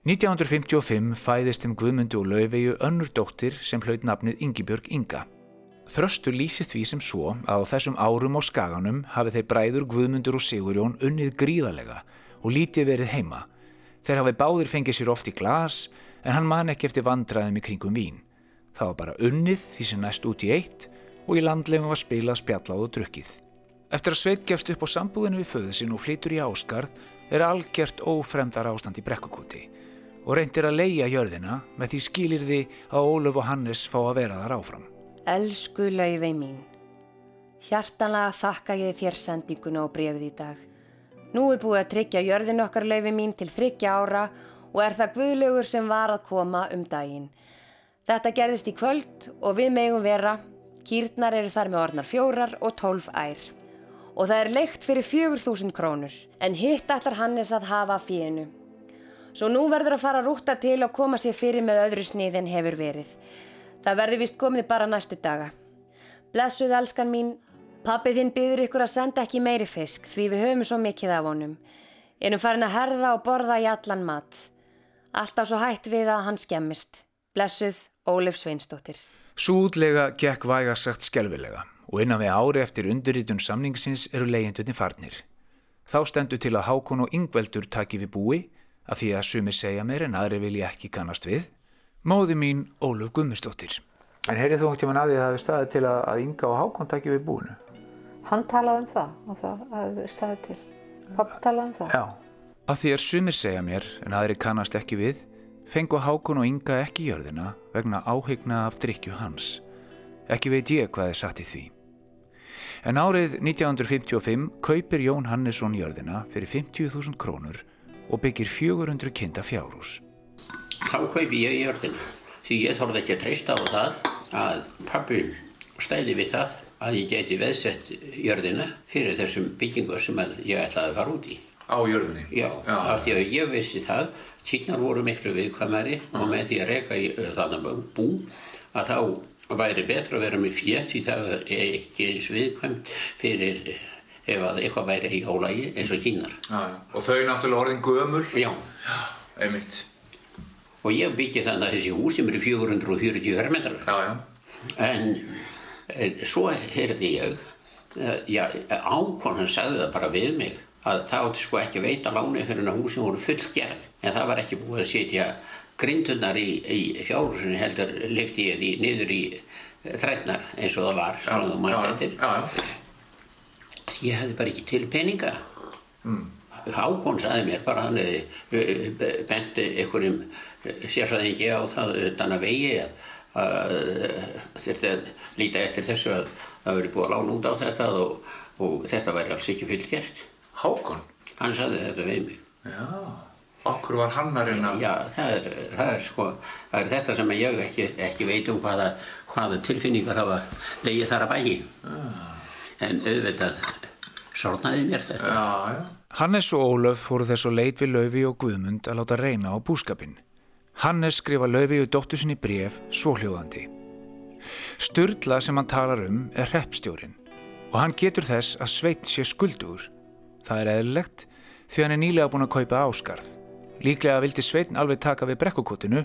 1955 fæðist um Guðmundu og Laufeyju önnur dóttir sem hlaut nafnið Yngibjörg Inga. Þröstur lýsir því sem svo að á þessum árum á skaganum hafi þeir bræður Guðmundur og Sigurjón unnið gríðalega og lítið verið heima. Þeir hafi báðir fengið sér oft í glas en hann man ekki eftir vandraðum í kringum vín. Það var bara unnið því sem næst út í eitt og í landlegum var spilað spjallað og drukkið. Eftir að Sveit gefst upp á sambúðinu við föðusin og flytur í áskarð er algjört ófremdar ástand í brekkukúti og reyndir að leia jörðina með því skilir því að Óluf og Hannes fá að vera þar áfram. Elsku laufey mín, hjartanlega þakka ég þér sendinguna og brefið í dag. Nú er búið að tryggja jörðin okkar laufey mín til þryggja ára og er það guðlaugur sem var að koma um daginn. Þetta gerðist í kvöld og við megum vera, kýrnar eru þar með orðnar fjórar og tólf ær. Og það er leikt fyrir fjögur þúsund krónur, en hitt allar Hannes að hafa fíinu. Svo nú verður að fara að rúta til og koma sér fyrir með öðru snið en hefur verið. Það verður vist komið bara næstu daga. Blessuð elskan mín, pappið þinn byður ykkur að senda ekki meiri fisk því við höfum svo mikið af honum. Erum farin að herða og borða í allan mat. Alltaf svo hætt við að hann skemmist. Blessuð Ólef Sveinstóttir. Súðlega gekk vægasagt skelvilega og innan við ári eftir undirritun samningsins eru leyendutin farnir. Þá stendur til að Hákon og Yngveldur taki við búi af því að sumir segja mér en aðri vilja ekki kannast við móði mín Óluf Gummistóttir. En heyrið þú um að því að það hefði staðið til að, að Inga og Hákon takki við búinu? Hann talaði um það og það hefði staðið til. Pappi talaði um það. Já. Að því er sumir segja mér, en aðri kannast ekki við, fengu Hákon og Inga ekki jörðina vegna áhyggna af drikju hans. Ekki veit ég hvað er satt í því. En árið 1955 kaupir Jón Hannesson jörðina fyrir 50.000 krónur og byggir 400 kinda fjárhús kaupi ég jörðina því ég þorði ekki að treysta á það að pabbi stæði við það að ég geti veðsett jörðina fyrir þessum byggingu sem ég ætlaði að fara út í. Á jörðinni? Já, Já. af því að ég vissi það, kynnar voru miklu viðkvæmari mm. og með því að reyka í þannig bú að þá væri betra að vera með fjett því það er ekki eins viðkvæmt fyrir ef að eitthvað væri í ólægi eins og kynnar. Já, og þau náttúrulega orðin gömul? Já. Já, einmitt. Og ég byggi þannig að þessi hús sem eru 440 vermetrar. Já, já. En svo heyrði ég eh, já, ákonan sagði það bara við mig að það átti sko ekki veita láni fyrir að húsin voru fullgerð en það var ekki búið að setja grindunar í, í fjárhúsinu heldur lifti ég því niður í þrætnar eins og það var svona þú mannst eftir ég hefði bara ekki til peninga mm. Hákon saði mér bara hann hefði benti einhverjum sérfræðingi á það utan að vegi að þurfti að líta eftir þessu að það verið búið að lána út á þetta og, og þetta væri alls ekki fullgert. Hákon? Hann saði þetta við mig. Já, okkur var hann að reyna? Já, það er, það er, sko, það er þetta sem ég ekki, ekki veit um hvaða, hvaða tilfinningar hafa legið þar að bægi. Ah. En auðvitað sórnaði mér þetta. Já, já. Hannes og Ólöf fóru þess að leit við Lauvi og Guðmund að láta reyna á búskapin. Hannes skrifa Lauviðu dóttu sinni bref svohljóðandi. Sturla sem hann talar um er hreppstjórin og hann getur þess að sveit sé skuldur. Það er eðlilegt því hann er nýlega búin að kaupa áskarð. Líklega vildi sveitin alveg taka við brekkukotinu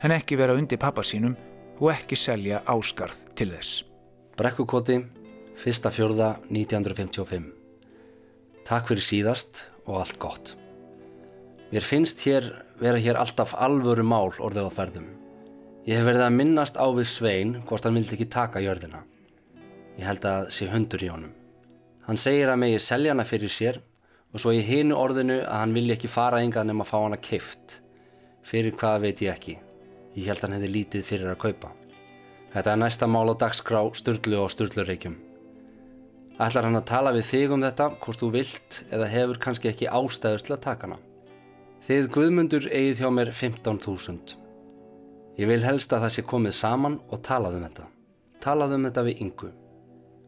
en ekki vera undir pappa sínum og ekki selja áskarð til þess. Brekkukoti, 1. fjörða 1955. Takk fyrir síðast og allt gott. Mér finnst hér vera hér alltaf alvöru mál orðið á ferðum. Ég hef verið að minnast á við Svein hvort hann vildi ekki taka jörðina. Ég held að sé hundur í honum. Hann segir að megi selja hana fyrir sér og svo í hinu orðinu að hann vilja ekki fara enga nema að fá hana keift. Fyrir hvað veit ég ekki. Ég held að hann hefði lítið fyrir að kaupa. Þetta er næsta mál á dagskrá Sturlu og Sturlureikjum. Ætlar hann að tala við þig um þetta hvort þú vilt eða hefur kannski ekki ástæður til að taka hana. Þið Guðmundur eigið hjá mér 15.000. Ég vil helst að það sé komið saman og talað um þetta. Talað um þetta við yngu.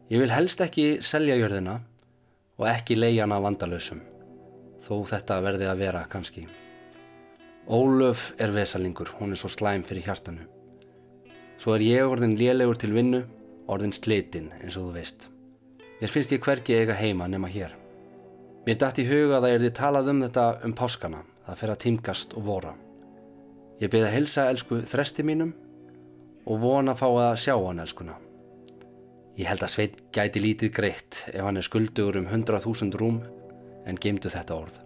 Ég vil helst ekki selja jörðina og ekki leia hana vandalösum. Þó þetta verði að vera kannski. Ólöf er vesalingur, hún er svo slæm fyrir hjartanu. Svo er ég orðin lélegur til vinnu, orðin slitinn eins og þú veist. Mér finnst ég hverki eiga heima nema hér. Mér dætt í huga að það er því talað um þetta um páskana það fer að tímgast og vora. Ég beði að helsa elsku þresti mínum og vona að fá að sjá hann elskuna. Ég held að Sveit gæti lítið greitt ef hann er skuldugur um 100.000 rúm en gemdu þetta orð.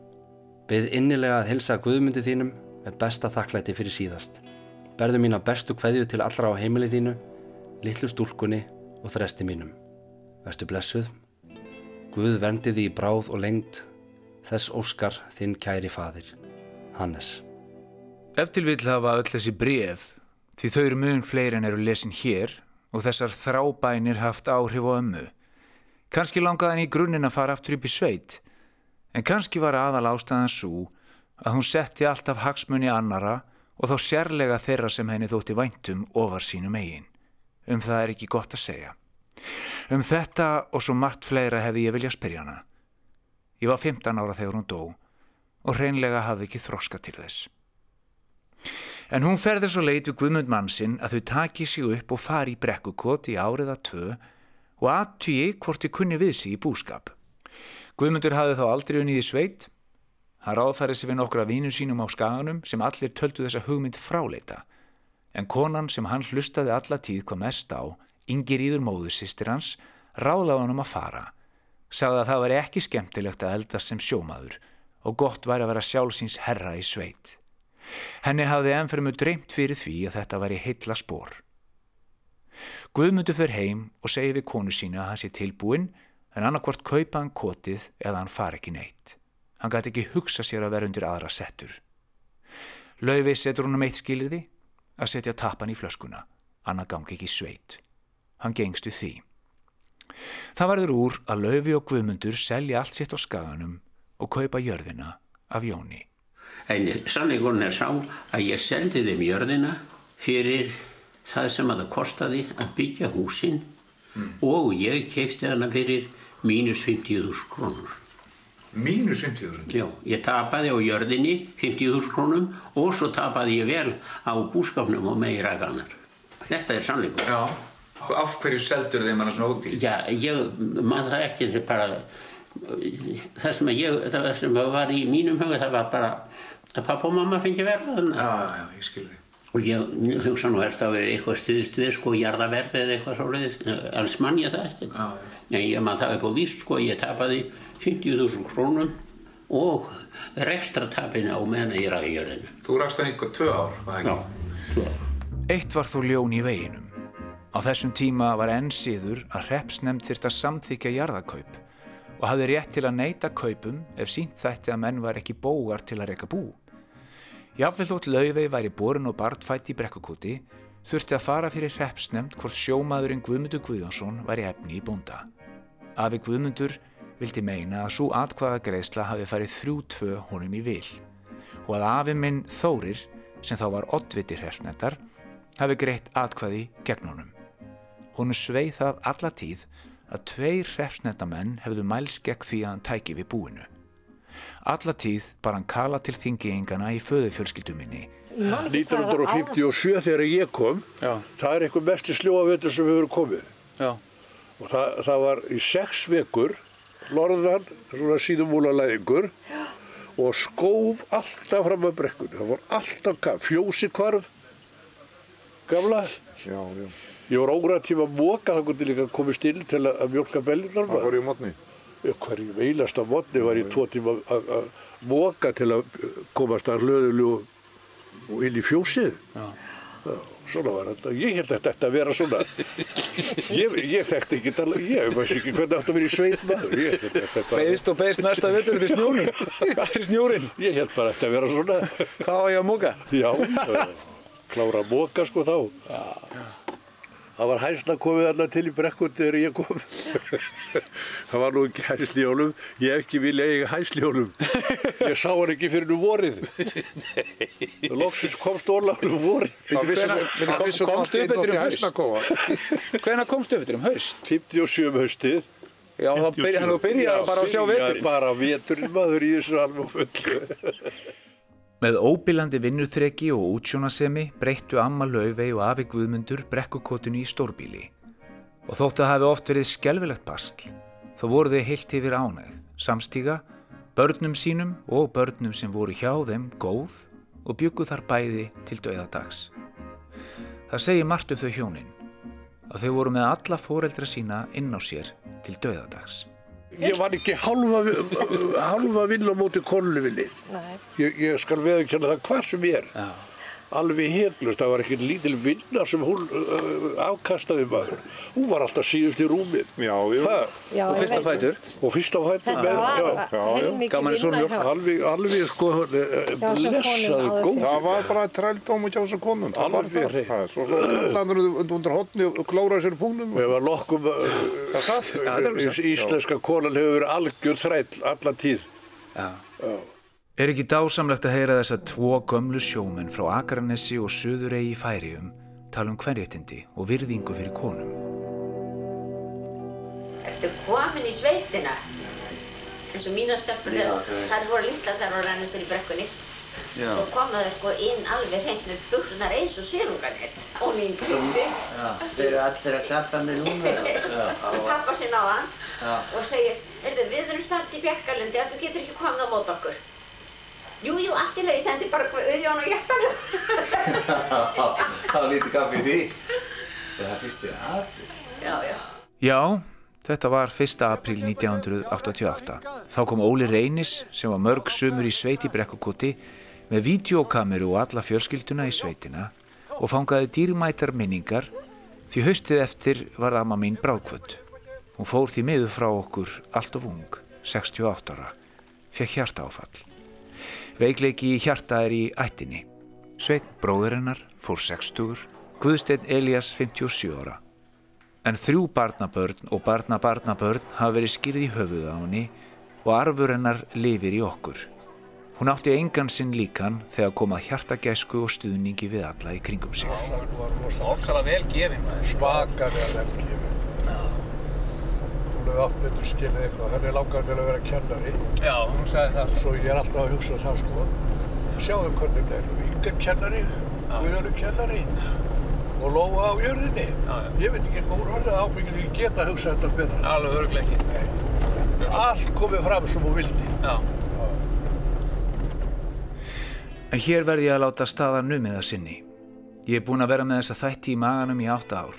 Beð innilega að helsa Guðmundi þínum með besta þakklæti fyrir síðast. Berðu mín að bestu kveðju til allra á heimili þínu, litlu stúlkunni og þresti mínum. Verstu blessuð. Guð verndi því bráð og lengt þess óskar þinn kæri fadir. Hannes. Ef til vill hafa öll þessi bref, því þau eru mjög fleiri en eru lesin hér og þessar þrábænir haft áhrif á ömmu. Kanski langaði henni í grunninn að fara aftur upp í sveit, en kannski var aðal ástæðan svo að hún setti alltaf hagsmunni annara og þá sérlega þeirra sem henni þótti væntum ofar sínum eigin. Um það er ekki gott að segja. Um þetta og svo margt fleira hefði ég vilja spyrja hana. Ég var 15 ára þegar hún dó og hreinlega hafði ekki þroska til þess. En hún ferður svo leit við Guðmund mannsinn að þau taki sig upp og fari í brekkukot í áriða tvö og aðtugi hvort þau kunni við sig í búskap. Guðmundur hafði þá aldrei unnið í sveit. Hann ráðfærið sig við nokkra vínum sínum á skaganum sem allir töldu þessa hugmynd fráleita. En konan sem hann hlustaði alla tíð hvað mest á, yngir íður móðusistir hans, ráðlaði hann um að fara. Sagði að það var ekki skemmtilegt að eldast sem sjómaður og gott væri að vera sjálfsins herra í sveit. Henni hafði ennfremu dreymt fyrir því að þetta væri heitla spór. Guðmundur fyrir heim og segi við konu sína að hann sé tilbúin en annarkvort kaupa hann kotið eða hann far ekki neitt. Hann gæti ekki hugsa sér að vera undir aðra settur. Lauvi setur hún um eitt skiliði að setja tapan í flöskuna, annar gangi ekki sveit. Hann gengstu því. Það varður úr að Lauvi og Guðmundur selja allt sitt á skaganum og kaupa jörðina af Jóni. En sannleikurinn er sá að ég seldi þeim jörðina fyrir það sem að það kostiði að byggja húsin mm. og ég keipti hana fyrir mínus 50.000 krónur. Mínus 50.000? Já, ég tapaði á jörðinni 50.000 krónum og svo tapaði ég vel á búskapnum og meira gannar. Þetta er sannleikur. Já, af hverju seldur þeim hana svona ódýrt? Já, ég, maður það ekki, þetta er bara, það sem, ég, það sem var í mínum huga, það var bara að pappa og mamma fengi verða. Já, já, ég skilði. Og ég hugsa nú, er það eitthvað stuðist við, sko, jarðaverð eða eitthvað svolítið, alls mann ég það ekki. Já, já. En ég maður það er búið víst, sko, ég tapaði 50.000 krónum og rekstra tapina á meðan ég ræði jörðinu. Þú rækst það einhver tvö ár, var það ekki? Já, tvö ár. Eitt var þó ljón í veginum. Á þessum tíma var enn síður að repsnemnd þyrst að samþykja jarðakaup og hafði rétt til að neyta kaupum ef sínt þætti að menn var ekki bógar til að reyka bú. Jáfnveld þótt lauvei væri borin og bartfætt í brekkukúti þurfti að fara fyrir repsnemnd hvort sjómaðurinn Guðmundur Guðjónsson væri efni í búnda. Afi Guðmundur vildi meina að svo atkvaða greiðsla hafi farið þrjú tvö honum í vil og að afi minn Þórir, sem þá var oddviti hrersnettar, hafi greitt atkvaði gegn honum. Hún sveið það alla tíð að tveir hrersnetamenn hefðu mæls gegn því að hann tæki við búinu. Alla tíð bar hann kala til þingiengana í föðufjölskylduminni 1957 þegar ég kom, Já. það er eitthvað mest í sljóavöldur sem hefur komið. Já og það, það var í sex vekur lorðan, svona síðumúla læðingur og skóf alltaf fram að brekkunni það var alltaf fjósikvarf gamla já, já. Ég var ógræð tíma að móka það kondi líka komið still til að mjölka bellinar það fór í mótni hverju veilast á mótni var ég tvo tíma að móka til að komast að hlöðulu og inn í fjósið. Svona var þetta, ég held að þetta að vera svona. Ég, ég þekkti ekki tala, ég veist ekki hvernig þetta að vera í sveit maður. Beist og beist næsta vettur fyrir snjórin hvað er snjórin? ég held bara að þetta að vera svona. Hvað var ég að móka? já, klára að móka sko þá. Já Það var hæsla komið allar til í brekkundi þegar ég kom. *laughs* það var nú ekki hæslihjólum, ég hef ekki viljað eiga hæslihjólum. *laughs* Ég sá hann ekki fyrir nú vorið. Lóksins komst Ólafur um vorið. Það vissu komst inn og ekki hæsla koma. Hvenna komst þau fyrir um haust? 57 um haustið. Já, þá byrjaði byrja bara að sjá veturinn. Bara veturinn maður í þessu alveg fullu. *laughs* Með óbílandi vinnuþreki og útsjónasemi breyttu Amma Laufey og Afi Guðmundur brekkukotinu í stórbíli. Og þótt að hafi oft verið skjálfilegt bastl, þá voru þau heilt yfir ánægð, samstíga, börnum sínum og börnum sem voru hjá þeim góð og bygguð þar bæði til döiðadags. Það segir margt um þau hjónin, að þau voru með alla fóreldra sína inn á sér til döiðadags ég var ekki halva, halva vill á móti konluvinni ég, ég skal veðurkjana það hvað sem ég er. Já alveg heglust, það var ekkert lítil vinna sem hún uh, afkastaði maður. Hún var alltaf síðust í rúmi já, já, og fyrsta fætur. Og fyrsta fætur með, alveg, alveg sko blessaði góð það var bara trældóm og kjása konun það var fyrir svo kallandur undir hotni og klóraði sér púnum. Við varum lokkum uh, íslenska konan hefur verið algjör þræll alla tíð. Já Er ekki dásamlegt að heyra þess að tvo gömlu sjómenn frá Akranessi og Suðuregi í færium tala um hverjéttindi og virðingu fyrir konum? Ertu komin í sveitina? eins og mína stöppur þar voru lilla þar voru sér í brekkunni Já. og komaðu sko inn alveg hreint með buksunar eins og sílunganett og mín krummi Þeir eru allir að klappa með núna og klappa sér á hann Já. og segir við erum stælt í Bjarkalundi að þú getur ekki komið á mót okkur Jújú, jú, allt í ég sendi bara auðjón og jættanum. Það var lítið kaffi í því. Það er fyrstið april. Já, já. Já, þetta var 1. april 1988. Þá kom Óli Reynis sem var mörg sumur í sveit í Brekkokoti með videokameru og alla fjölskylduna í sveitina og fangaði dýrmætar minningar því haustið eftir var það mamma mín bráðkvöld. Hún fór því miður frá okkur allt of ung, 68 ára, fekk hjarta áfall. Veikleiki í hjarta er í ættinni. Sveit bróður hennar fór 60, Guðstein Elias 57 ára. En þrjú barnabörn og barnabarnabörn hafa verið skýrð í höfuða á henni og arfur hennar lifir í okkur. Hún átti engan sinn líkan þegar komað hjartagæsku og stuðningi við alla í kringum sig. Ósala vel gefin. Svakalega vel gefin. Hún hefði átt betur skilið eitthvað. Henni langar til að vera kennari. Já, hún sagði það. Svo ég er alltaf að hugsa það sko. Sjáðu hvernig það er. Yngar kennari, Guðarnu kennari og Lóa á jörðinni. Já, já. Ég veit ekki, hún horfði ábyggið ekki geta að hugsa þetta betra. Alveg örglega ekki. Nei. Allt komið fram sem hún vildi. Já. En hér verði ég að láta staða numiða sinni. Ég er búin að vera með þessa þætti í maganum í átta ár.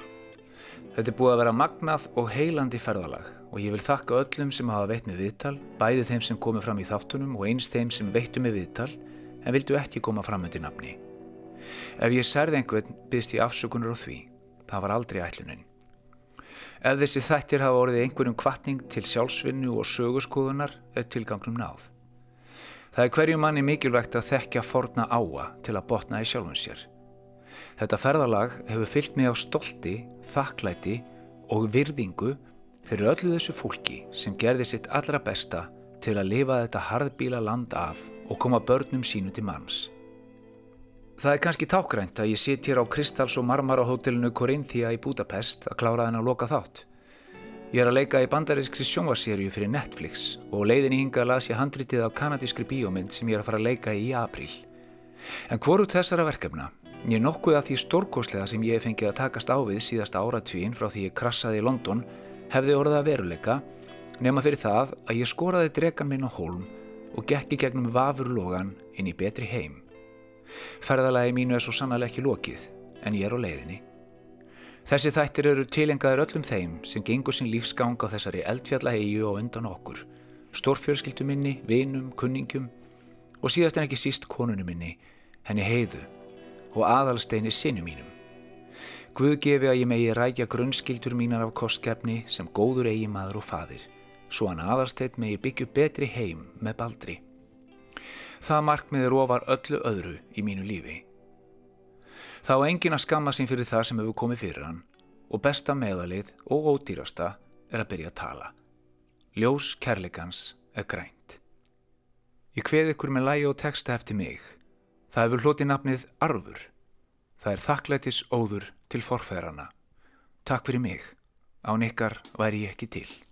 Þetta er búið að vera magnað og heilandi ferðalag og ég vil þakka öllum sem hafa veitt með viðtal, bæði þeim sem komið fram í þáttunum og eins þeim sem veittu með viðtal en vildu ekki koma fram undir nafni. Ef ég særði einhvern byrst ég afsökunar á því. Það var aldrei ætlunin. Ef þessi þættir hafa orðið einhverjum kvartning til sjálfsvinnu og sögurskoðunar er tilgangnum náð. Það er hverju manni mikilvægt að þekkja forna áa til að botna í sjálfum sér. Þetta ferðalag hefur fyllt mig á stolti, þakklæti og virðingu fyrir öllu þessu fólki sem gerði sitt allra besta til að lifa þetta harðbíla land af og koma börnum sínu til manns. Það er kannski tákrænt að ég sitt hér á Kristals og Marmara hótelinu Korinthia í Budapest að klára þenn að loka þátt. Ég er að leika í bandarískri sjónvarserju fyrir Netflix og leiðin í hinga las ég handritið á kanadískri bíómynd sem ég er að fara að leika í í apríl. En hvoru þessara verkefna? Ég er nokkuð að því stórkoslega sem ég fengið að takast á við síðasta áratvíin frá því ég krassaði í London hefði orðað að veruleika nema fyrir það að ég skoraði dregan minn á hólm og gekki gegnum vafurlogan inn í betri heim. Ferðalagi mínu er svo sannlega ekki lokið en ég er á leiðinni. Þessi þættir eru tilengaður öllum þeim sem gengur sín lífsgang á þessari eldfjallahegju og undan okkur, stórfjörskildu minni, vinum, kunningum og síðast en ekki síst konunum minni, henni heiðu og aðalsteini sinu mínum. Guð gefi að ég megi rækja grunnskildur mínar af kostkefni sem góður eigi maður og fadir, svo hann aðalstein megi byggju betri heim með baldri. Það markmiður ofar öllu öðru í mínu lífi. Þá engin að skamma sín fyrir það sem hefur komið fyrir hann og besta meðalið og ódýrasta er að byrja að tala. Ljós kærleikans er grænt. Ég hveð ykkur með lægi og texta eftir mig. Það hefur hlotið nafnið Arfur. Það er þakklætis óður til forfæðrana. Takk fyrir mig. Án ykkar væri ég ekki til.